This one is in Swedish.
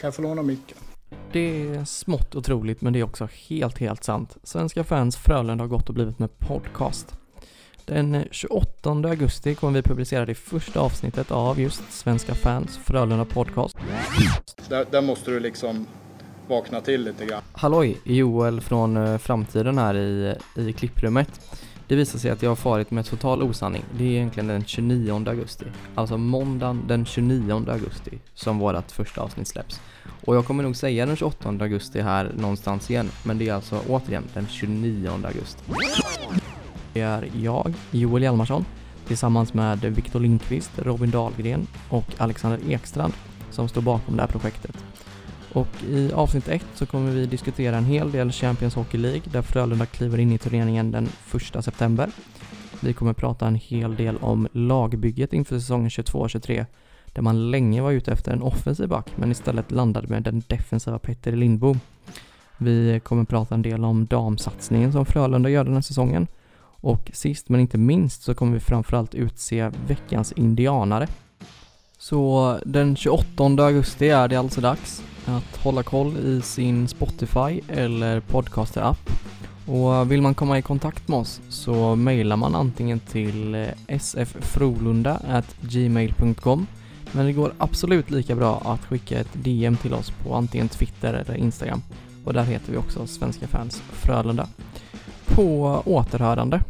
Kan jag få låna micken? Det är smått otroligt men det är också helt, helt sant. Svenska fans Frölunda har gått och blivit med podcast. Den 28 augusti kommer vi publicera det första avsnittet av just Svenska fans Frölunda podcast. Där, där måste du liksom vakna till lite grann. Halloj, Joel från eh, framtiden här i, i klipprummet. Det visar sig att jag har farit med total osanning. Det är egentligen den 29 augusti. Alltså måndagen den 29 augusti som vårt första avsnitt släpps. Och jag kommer nog säga den 28 augusti här någonstans igen. Men det är alltså återigen den 29 augusti. Det är jag, Joel Hjalmarsson, tillsammans med Viktor Lindqvist, Robin Dahlgren och Alexander Ekstrand som står bakom det här projektet. Och i avsnitt 1 så kommer vi diskutera en hel del Champions Hockey League där Frölunda kliver in i turneringen den 1 september. Vi kommer prata en hel del om lagbygget inför säsongen 22-23 där man länge var ute efter en offensiv back men istället landade med den defensiva Petter Lindbom. Vi kommer prata en del om damsatsningen som Frölunda gör den här säsongen och sist men inte minst så kommer vi framförallt utse veckans indianare. Så den 28 augusti är det alltså dags att hålla koll i sin Spotify eller podcaster-app. Och vill man komma i kontakt med oss så mejlar man antingen till eh, sffrolunda.gmail.com men det går absolut lika bra att skicka ett DM till oss på antingen Twitter eller Instagram och där heter vi också Svenska fans Frölunda. På återhörande!